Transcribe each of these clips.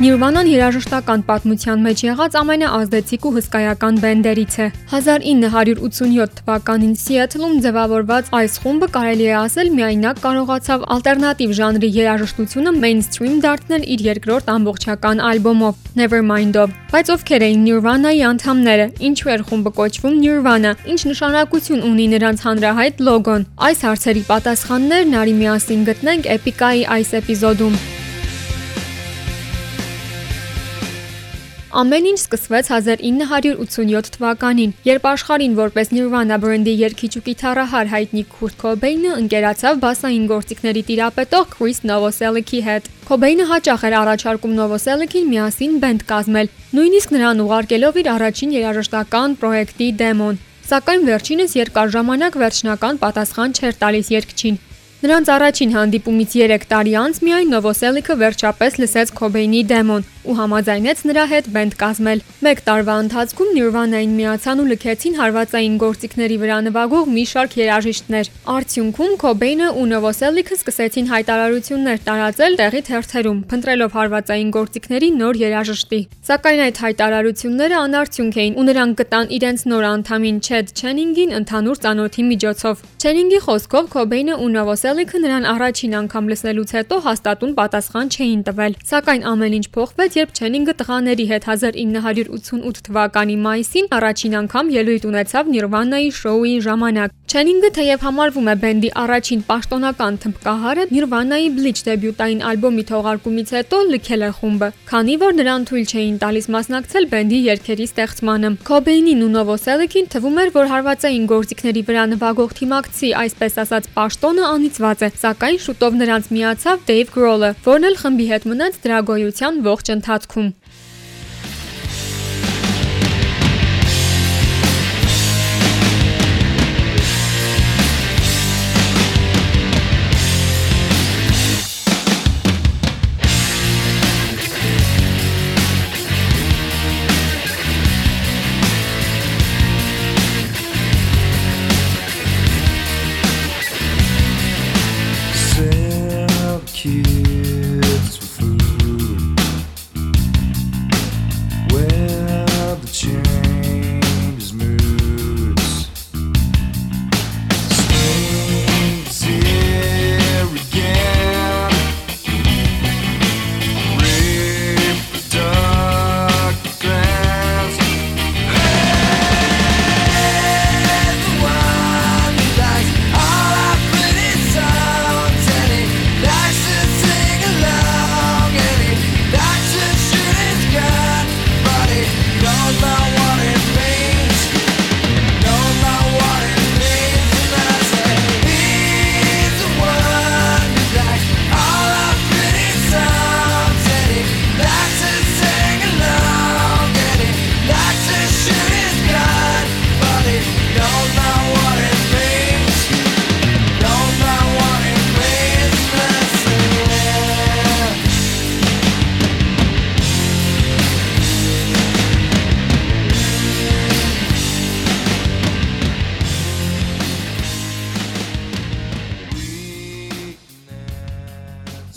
Nirvana-ն երաժշտական պատմության մեջ եղած ամենաազդեցիկ ու հսկայական բենդերից է։ 1987 թվականին Սիեթլում ձևավորված այս խումբը կարելի է ասել միայնակ կարողացավ ալտերնատիվ ժանրի երաժշտությունը մեյնսթրիմ դարձնել իր երկրորդ ամբողջական ալբոմով Nevermind-ով։ Բայց ովքեր էին Nirvana-ի անդամները, ինչու էր խումբը կոչվում Nirvana, ինչ նշանակություն ունի նրանց հանրահայտ լոգոն։ Այս հարցերի պատասխաններն արի միասին գտնենք Էպիկայի այս էպիզոդում։ Ամեն ինչ սկսվեց 1987 թվականին, երբ աշխարհին որպես Nirvana բրենդի երգիչ ու գիտարահար հայտնի Kurt Cobain-ը ընկերացավ բասային գործիքների տիրապետող Chris Novoselic-ի հետ։ Cobain-ը հաճախ էր առաջարկում Novoselic-ին միասին բենդ կազմել, նույնիսկ նրան ուղարկելով իր առաջին երաժշտական պրոյեկտի դեմոն։ Սակայն վերջինս երկար ժամանակ վերջնական պատասխան չէր տալիս երգչին։ Նրանց առաջին հանդիպումից 3 տարի անց միայն Novoselic-ը վերջապես լսեց Cobain-ի դեմոն ու համաձայնեց նրա հետ բենդ կազմել։ 1 տարվա ընթացքում Nirvana-ին միացան ու լքեցին հարվածային գործիքների վրա նվագող մի շարք երաժիշտներ։ Արդյունքում Cobain-ը ու Novoselic-ը սկսեցին հայտարարություններ տարածել տեղի թերթերում, փնտրելով հարվածային գործիքների նոր երաժշտի։ Սակայն այդ հայտարարությունները անարդյունք էին ու նրանք գտան իրենց նոր անդամին Chad Channing-ին ընդհանուր ծանոթի միջոցով։ Channing-ի խոսքով Cobain-ը ու Novoselic-ը նրան առաջին անգամ լսելուց հետո հաստատուն պատասխան չէին տվել։ Սակայն ամեն ինչ փոխվեց երբ Չենինգը տղաների հետ 1988 թվականի մայիսին առաջին անգամ ելույթ ունեցավ Nirvana-ի շոուի ժամանակ։ Չենինգը թեև համարվում է բենդի առաջին պաշտոնական թմբկահարը, Nirvana-ի Bleach դեբյուտային ալբոմի թողարկումից հետո լքել է խումբը, քանի որ նրան թույլ չէին տալիս մասնակցել բենդի երգերի ստեղծմանը։ Cobain-ին ու Novoselic-ին թվում էր, որ հարվածային գործիքների վրա նվագող թիմակցի, այսպես ասած, պաշտոնը անիծված է, սակայն շուտով նրանց միացավ Dave Grohl-ը, որն էլ խմբի հետ մնաց դրա գոյության ողջ ընթացքում։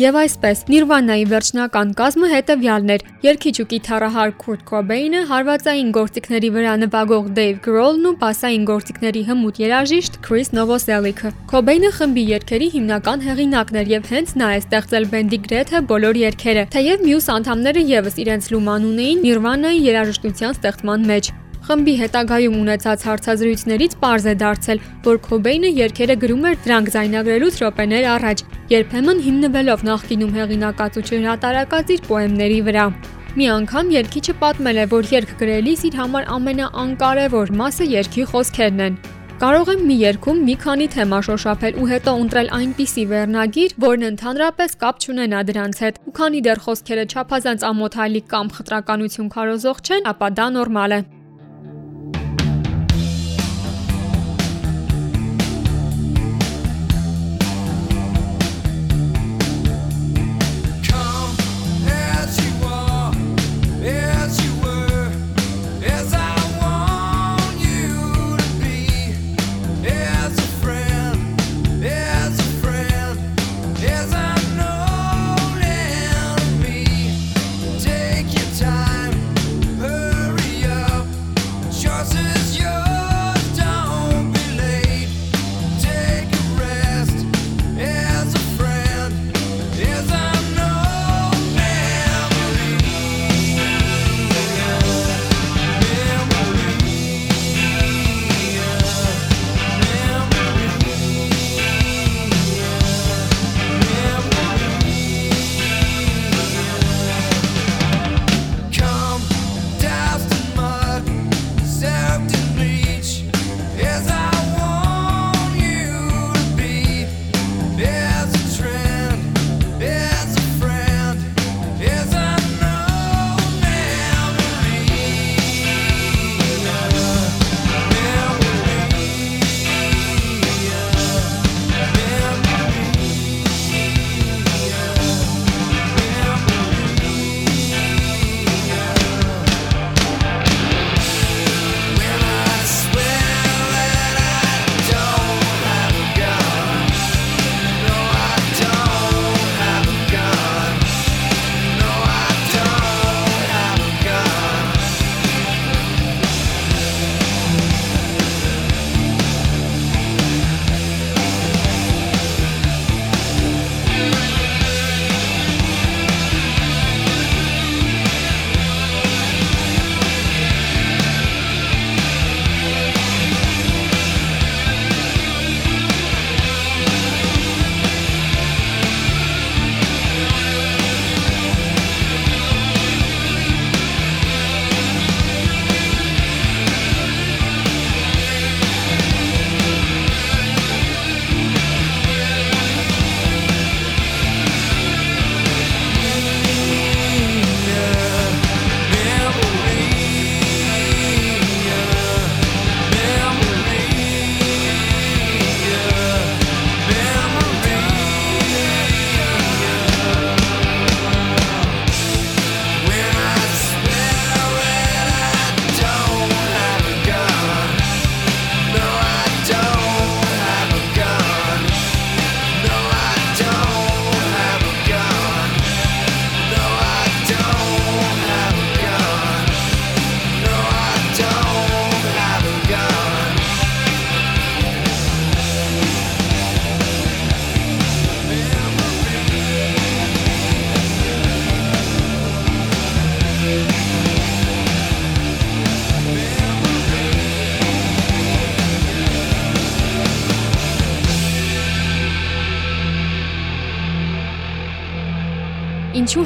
Եվ այսպես, Nirvana-ի վերջնական կազմը հետևյալն էր. երգիչ ու գիտարահար Kurt Cobain-ը, հարվածային գործիքների վրա նվագող Dave Grohl-ն ու բասային գործիքների հմուտ երաժիշտ Chris Novoselic-ը։ Cobain-ը խմբի երգերի հիմնական հեղինակն էր եւ հենց նա է ստեղծել բենդի գրեթե բոլոր երգերը։ Թեև մյուս անդամները եւս իրենց լուման ունեին Nirvana-ի երաժշտության ստեղծման մեջ։ Խմբի հետագայում ունեցած հարցազրույցներից པարզ է դարձել, որ Քոբեյնը երգերը գրում էր դրանք ձայնագրելուց րոպեներ առաջ, երբեմն հիմնվելով նախկինում հեղինակած ու չհրատարակած իր պոեմների վրա։ Մի անգամ երգիչը պատմել է, որ երգ գրելիս իր համար ամենաանկարևոր մասը երգի խոսքերն են։ Կարող եմ մի երգում մի քանի թեմա շոշափել ու հետո ընտրել այնպիսի վերնագիր, որն ընդհանրապես կապ չունենա դրանց հետ։ Ու քանի դեռ խոսքերը չափազանց ամոթալի կամ խտրականություն քարոզող չեն, ապա դա նորմալ է։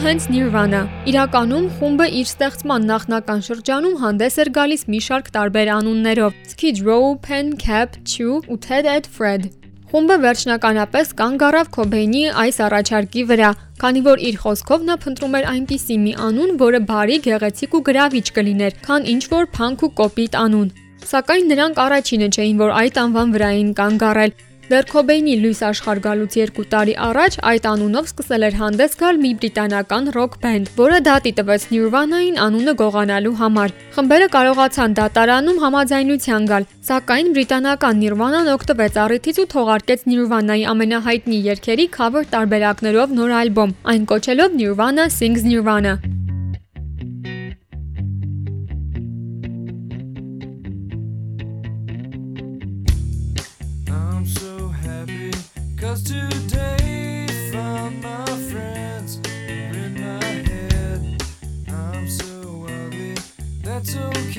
հենց Nirvana։ Իրականում խումբը իր ստեղծման նախնական շրջանում հանդես էր գալիս մի շարք տարբեր անուններով՝ Skid Row, Pen Cap, Chew ու Ted Ed Fred։ Խումբը վերջնականապես կանգ առավ Քոբեյնի այս առաջարկի վրա, քանի որ իր խոսքով նա փնտրում էր այնպիսի մի անուն, որը բարի, գեղեցիկ ու գրավիչ կլիներ, քան ինչ որ փանկ ու կոպիտ անուն։ Սակայն նրանք առաջինը չէին, որ այդ անվան վրա էին կանգ առել, Դեռ Քոբեյնի լույս աշխարհ գալուց 2 տարի առաջ այդ անունով սկսել էր հանդես գալ մի բրիտանական ռոք բենդ, որը դատի տվեց Nirvana-ին անունը գողանալու համար։ Խմբերը կարողացան դատարանում համաձայնության գալ, սակայն բրիտանական Nirvana-ն օգտվեց առիթից ու թողարկեց Nirvana-ի ամենահայտնի երգերի cover տարբերակներով նոր ալբոմ, այն կոչելով Nirvana Sings Nirvana։ That's okay.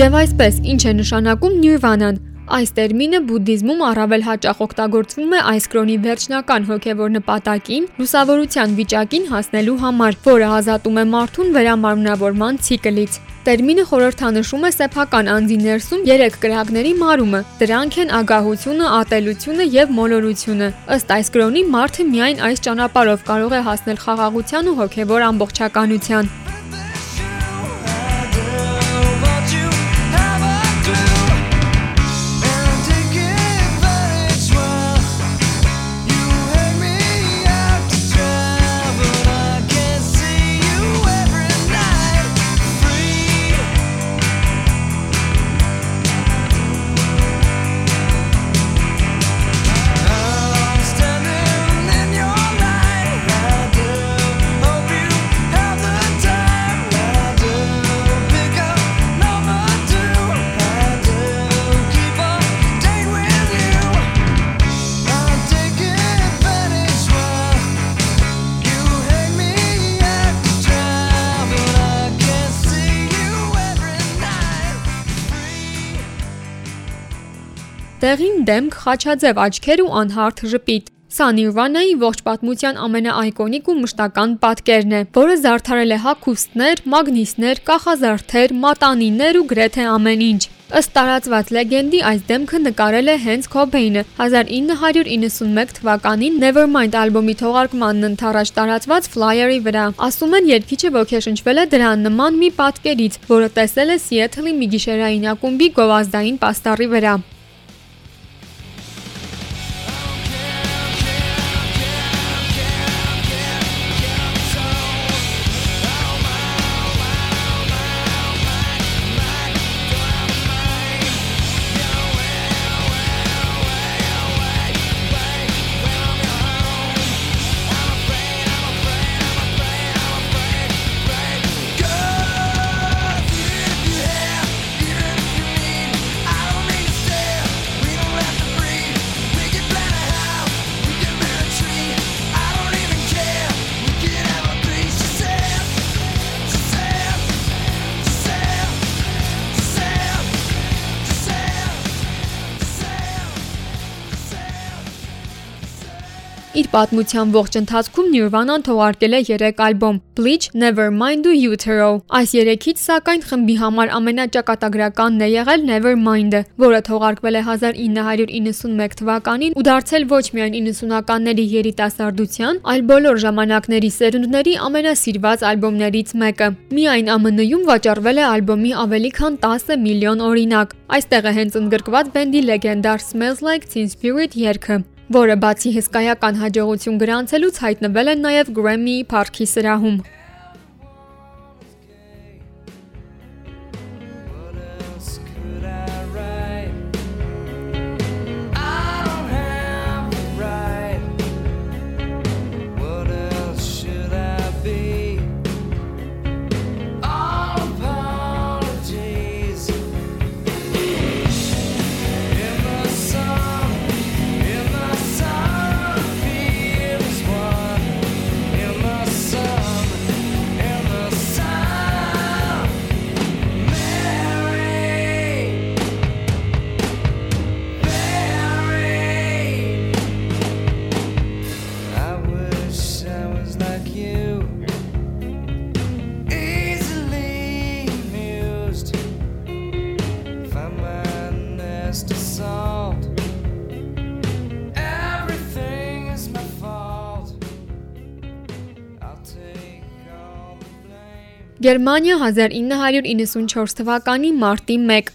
Եվ այսպես, ինչ է նշանակում նիրվանան։ Այս տերմինը բուդդիզմում առավել հաճախ օգտագործվում է այս կրոնի վերջնական հոգևոր նպատակին՝ լուսավորության վիճակին հասնելու համար, որը ազատում է մարդուն վերամարմնավորման ցիկլից։ Տերմինը խորհրդանշում է սեփական անձի ներսում երեք կրակների մարումը։ Դրանք են ագահությունը, ատելությունը եւ մոլորությունը։ Ըստ այս կրոնի մարդը միայն այս ճանապարհով կարող է հասնել խաղաղության ու հոգևոր ամբողջականության։ Տեղին դեմք, խաչաձև աչքեր ու անհարթ ժպիտ։ Սա Նիրվանայի ողջ պատմության ամենաայկոնիկ ու մշտական պատկերն է, որը զարդարել է հագուստներ, մագնիսներ, կախազարդեր, մատանիներ ու գրեթե ամեն ինչ։ Ըստ տարածված լեգենդի այս դեմքը նկարել է հենց Քոբեյնը 1991 թվականին Nevermind ալբոմի թողարկմանն ընթരാճ տարածված ֆլայերի վրա։ Ասում են երգիչը ոգեշնչվել է դրան նման մի պատկերից, որը տեսել է Սիեթլի մի գիշերային ակումբի գովազդային պաստառի վրա։ պատմության ողջ ընթացքում Nirvana-ն թողարկել է 3 ալբոմ՝ Bleach, Nevermind ու Utero։ Այս երեքից սակայն խմբի համար ամենաճակատագրականն է եղել Nevermind-ը, որը թողարկվել է 1991 թվականին ու դարձել ոչ միայն 90-ականների երիտասարդության, այլ բոլոր ժամանակների սերունդների ամենասիրված ալբոմներից մեկը։ Միայն ԱՄՆ-ում վաճառվել է ալբոմի ավելի քան 10 միլիոն օրինակ։ Այստեղ է հենց ընդգրկված բենդի լեգենդար Smells Like Teen Spirit երգը որը բացի հսկայական հաջողություն գրանցելուց հայտնվել է նաև Grammy-ի Փառքի սրահում։ Գերմանիա 1994 թվականի մարտի 1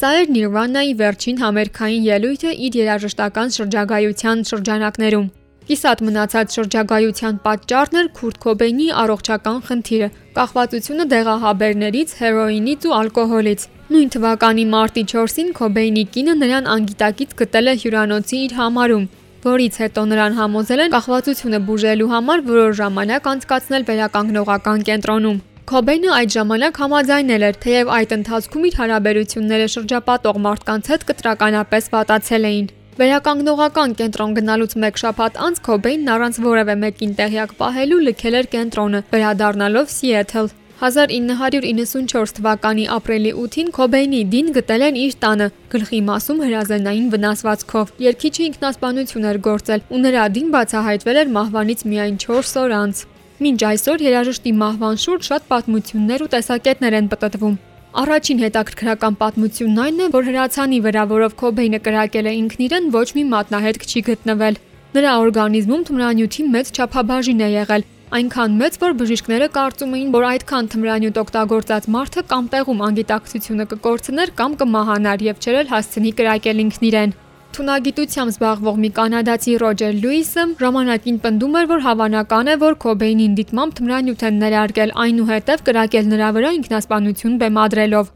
Սա էր Nirvana-ի վերջին համերգային ելույթը իր երաժշտական շրջագայության շրջանակներում։ Կիսատ մնացած շրջագայության պատճառն էր Քուրտ Քոբեյնի առողջական խնդիրը՝ կախվածությունը դեղահաբերներից, հերոինից ու ալկոհոլից։ Նույն թվականի մարտի 4-ին Քոբեյնի կինը նրան անգիտակից գտել է հյուրանոցի իր համարում, որից հետո նրան համոզել են կախվածությունը բուժելու համար որոշ ժամանակ անցկացնել վերականգնողական կենտրոնում։ Քոբեյնը այդ ժամանակ համաձայնել էր, թեև այդ ընթացքում իր հարաբերությունները շրջապատող մարդկանց հետ կտրականապես վատացել էին։ Վերականգնողական կենտրոն գնալուց մեկ շաբաթ անց Քոբեյնն առանց որևէ մեկին տեղյակ պահելու լքել էր կենտրոնը, վերադառնալով Սիեթլ։ 1994 թվականի ապրիլի 8-ին Քոբեյնի դին գտել են իր տանը գլխի մասում հրազենային վնասվածքով։ Երկիչը ինքնասպանություն էր գործել ու նրա դին բացահայտվել էր մահվանից միայն 4 օր անց։ Մինչ այսօր երաժշտի մահվան շուրջ շատ պատմություններ ու տեսակետներ են պտտվում։ Առաջին հետաքրքրական պատմությունն այն է, որ հրացանի վրա, որով Քոբեյնը կրակել է ինքն իրեն, ոչ մի մատնահետք չի գտնվել։ Նրա օրգանիզմում թմրանյութի մեծ չափաբաժին է եղել, այնքան մեծ, որ բժիշկները կարծում էին, որ այդքան թմրանյութ օգտագործած մարդը կամ տեղում անգիտակցությունը կկորցներ կամ կմահանար եւ չերել հասցնի կրակել ինքն իրեն։ Թունագիտությամբ զբաղվող մի կանադացի Ռոջեր Լյուիսը ժամանակին պնդում էր, որ հավանական է, որ Քոբեյնին դիտմամբ թմրանյութ են ներարկել, այնուհետև կրակել նրա վրա ինքնասպանություն բեմադրելով։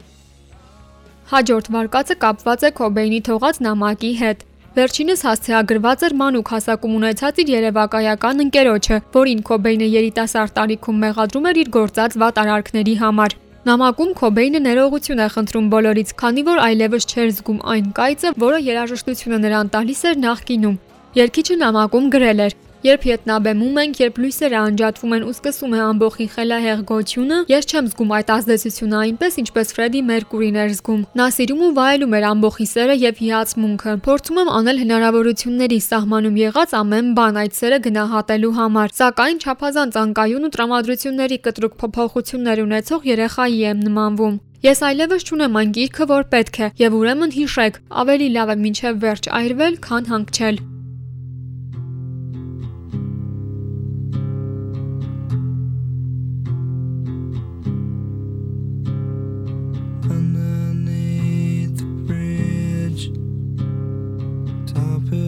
Հաջորդ վարկածը կապված է Քոբեյնի թողած նամակի հետ։ Վերջինս հասցեագրված էր մանուկ հասակում ունեցած իր երևակայական ընկերոջը, որին Քոբեյնը երիտասարդ տարիքում մեղադրում էր իր գործած վատ արարքների համար։ Նամակում Քոբեյնը ներողություն է խնդրում բոլորից, քանի որ այլևս չէր զգում այն կայծը, որը երաժշտությունը նրան տալիս էր նախկինում։ Երկիչը նամակում գրել էր. Երբ ետնաբեմում ենք, երբ լույսերը անջատվում են ու սկսում է ամբողջի խելահեղ գոչյունը, ես չեմ զգում այդ ազդեցությունը այնպես, ինչպես Ֆրեդի Մերկուրին էր զգում։ Նա սիրում ու վայելում էր ամբողջի սերը եւ հիացմունքը։ Փորձում եմ անել հնարավորությունների սահմանում եղած ամեն բան այդ սերը գնահատելու համար, սակայն չափազանց անկայուն ու տրամադրությունների կտրուկ փոփոխություններ ունեցող երեխայի եմ նմանվում։ Ես այլևս չունեմ այն գիրքը, որ պետք է, եւ ուրեմն հիշեք, ավելի լավ է մինչև վերջ այրվել, քան հանգչել։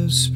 was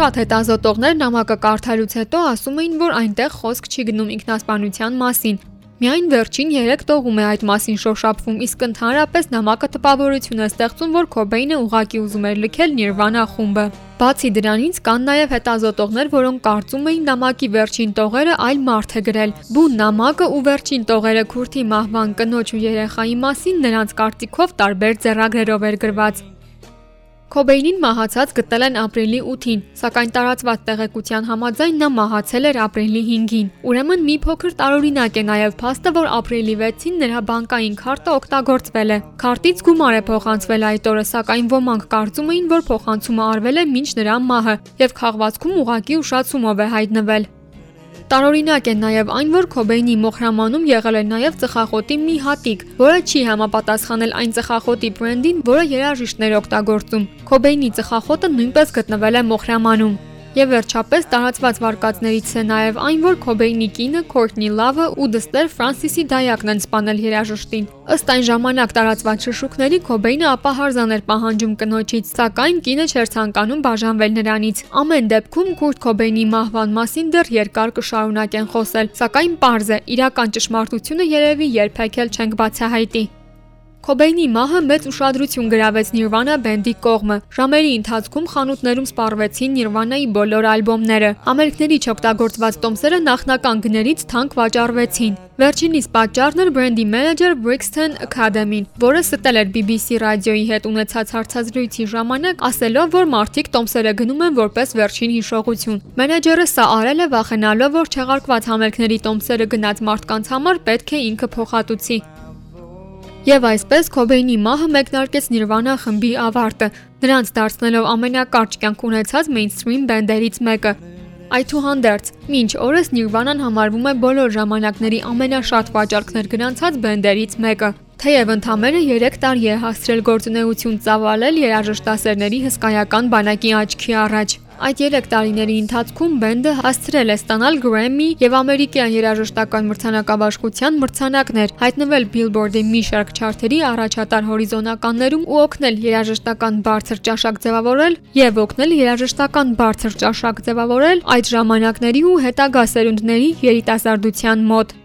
Շատ հետազոտողներ նամակը կարդալուց հետո ասում էին, որ այնտեղ խոսք չի գնում ինքնասպանության մասին։ Միայն վերջին 3 տողում է այդ մասին շոշափվում, իսկ ընդհանրապես նամակը տպավորություն է ստեղծում, որ Քոբեյնը ուղակի ուզում էր լքել Nirvana խումբը։ Բացի դրանից կան նաև հետազոտողներ, որոնք կարծում էին նամակի վերջին տողերը այլ մարդ է գրել։ Բուն նամակը ու վերջին տողերը քուրթի մահվան կնոջ ու երեխայի մասին նրանց կարծիքով տարբեր ձեռագրերով էր գրված։ Քոբեյնին մահացած գտել են ապրիլի 8-ին, սակայն տարածված տեղեկության համաձայն նա մահացել էր ապրիլի 5-ին։ Ուրեմն մի փոքր տարօրինակ է նաև փաստը, որ ապրիլի 6-ին նրա բանկային քարտը օգտագործվել է։ Քարտից գումար է փոխանցվել այդ օրը, սակայն ոմանք կարծում էին, որ փոխանցումը արվել է մինչ նրա մահը, եւ քաղվածքում ուղակի ուշացումով է հայտնվել։ Տարօրինակ է նաև այն, որ Քոբեյնի մոխրամանում եղել է նաև ծխախոտի մի հատիկ, որը չի համապատասխանել այն ծխախոտի բրենդին, որը երաժիշտներ օգտագործում։ Քոբեյնի ծխախոտը նույնպես գտնվել է մոխրամանում։ Եվ վերջապես տարածված վարկածներից է նաև այն, որ Քոբեյնի կինը Քորտնի Լավը ու դստեր Ֆրանսիսի Դայակն են սպանել երաժշտին։ Ըստ այն ժամանակ տարածված շշուկների Քոբեյնը ապահարզան էր պահանջում կնոջից, սակայն կինը չէր ցանկանում բաժանվել նրանից։ Ամեն դեպքում Քուրտ Քոբեյնի մահվան մասին դեռ երկար կշարունակեն խոսել, սակայն པարզ է, իրական ճշմարտությունը երևի երբեք էլ չենք բացահայտի։ Քոբեյնի մահը մեծ ուշադրություն գրավեց Nirvana բենդի կողմը։ Ժամերի ընթացքում խանութներում սպառվեցին Nirvana-ի բոլոր ալբոմները։ Ամերիկների չօգտագործված տոմսերը նախնական գներից թանկ վաճառվեցին։ Վերջինիս պատճառն էր բրենդի մենեջեր Brixton Academy-ն, որը ստել էր BBC ռադիոյի հետ ունեցած հարցազրույցի ժամանակ, ասելով, որ մարդիկ տոմսերը գնում են որպես վերջին հիշողություն։ Մենեջերը սա արել է վախենալով, որ չեղարկված համերգների տոմսերը գնած մարդկանց համար պետք է ինքը փոխհատուցի։ Եվ այսպես Քոբեյնի մահը մեկնարկեց Nirvana խմբի ավարտը, նրանց դարձնելով ամենակարճ կյանք ունեցած մեյնսթրիմ բենդերից մեկը։ Այդուհանդերձ, մինչ օրս Nirvana-ն համարվում է բոլոր ժամանակների ամենաշատ վաճառքներ գրանցած բենդերից մեկը։ Թեև ընդամենը 3 տարի է հասցրել գործունեություն ծավալել երաժշտասերների հսկայական բանակի աչքի առաջ։ Այդ 3 տարիների ընթացքում բենդը հասցրել է ստանալ Grammy եւ ամերիկյան երաժշտական մրցանակաբաշխության մրցանակներ, հայտնվել Billboard-ի մի շարք չարթերի առաջատար հորիզոնականներում ու օգնել երաժշտական բարձր ճաշակ ձևավորել եւ օգնել երաժշտական բարձր ճաշակ ձևավորել այդ ժամանակների ու հետագա սերունդների երիտասարդության մոտ։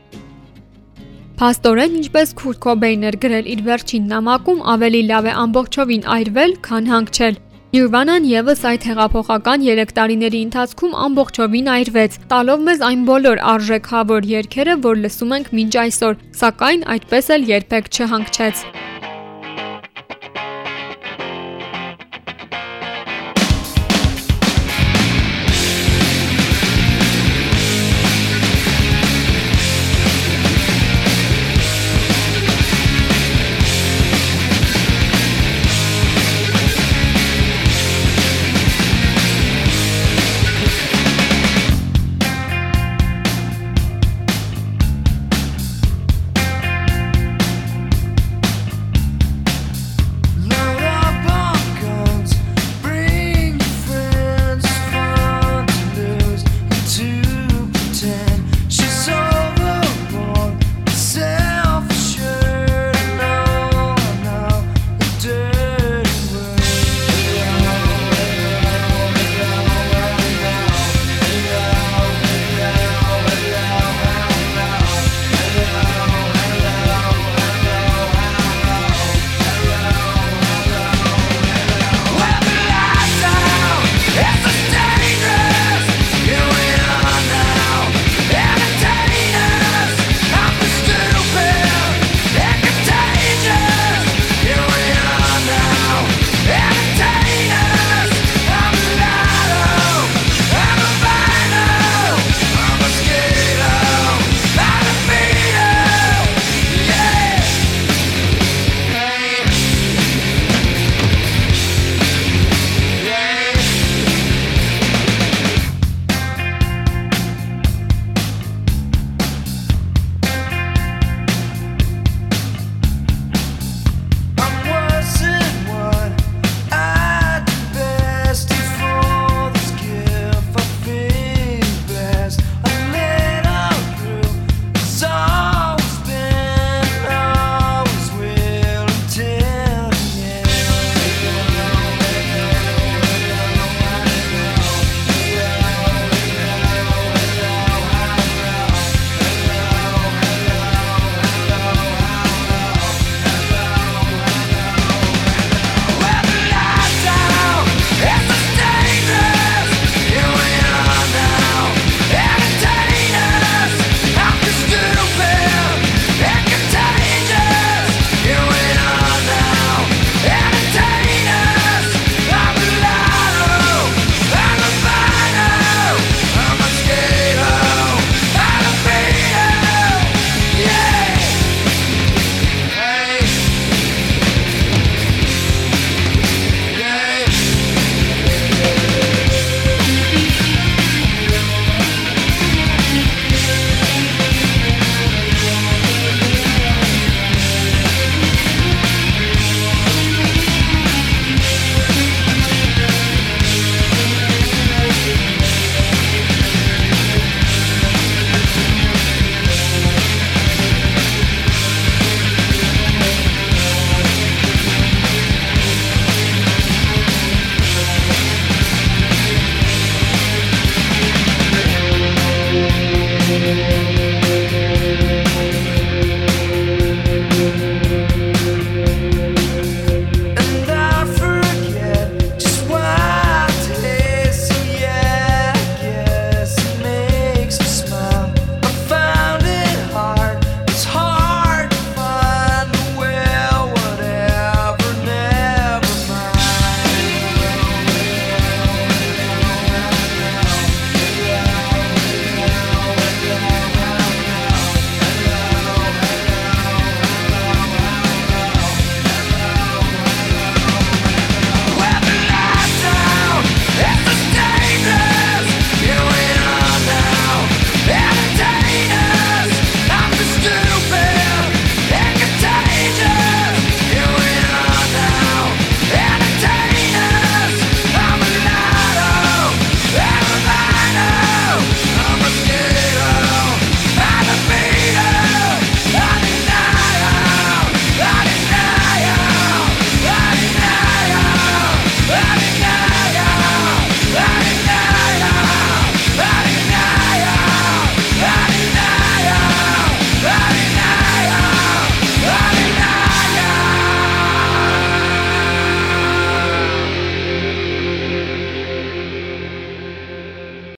Փաստորեն, ինչպես Քուրտ Քոբեյն էր գրել իր վերջին նամակում, ավելի լավ է ամբողջովին այրվել, քան հանգչել։ Nirvana-ն եւս այդ հեղափոխական 3 տարիների ընթացքում ամբողջովին այրվեց, տալով մեզ այն բոլոր արժեքավոր երգերը, որ լսում ենք մինչ այսօր, սակայն այդպես էլ երբեք չհանգչեց։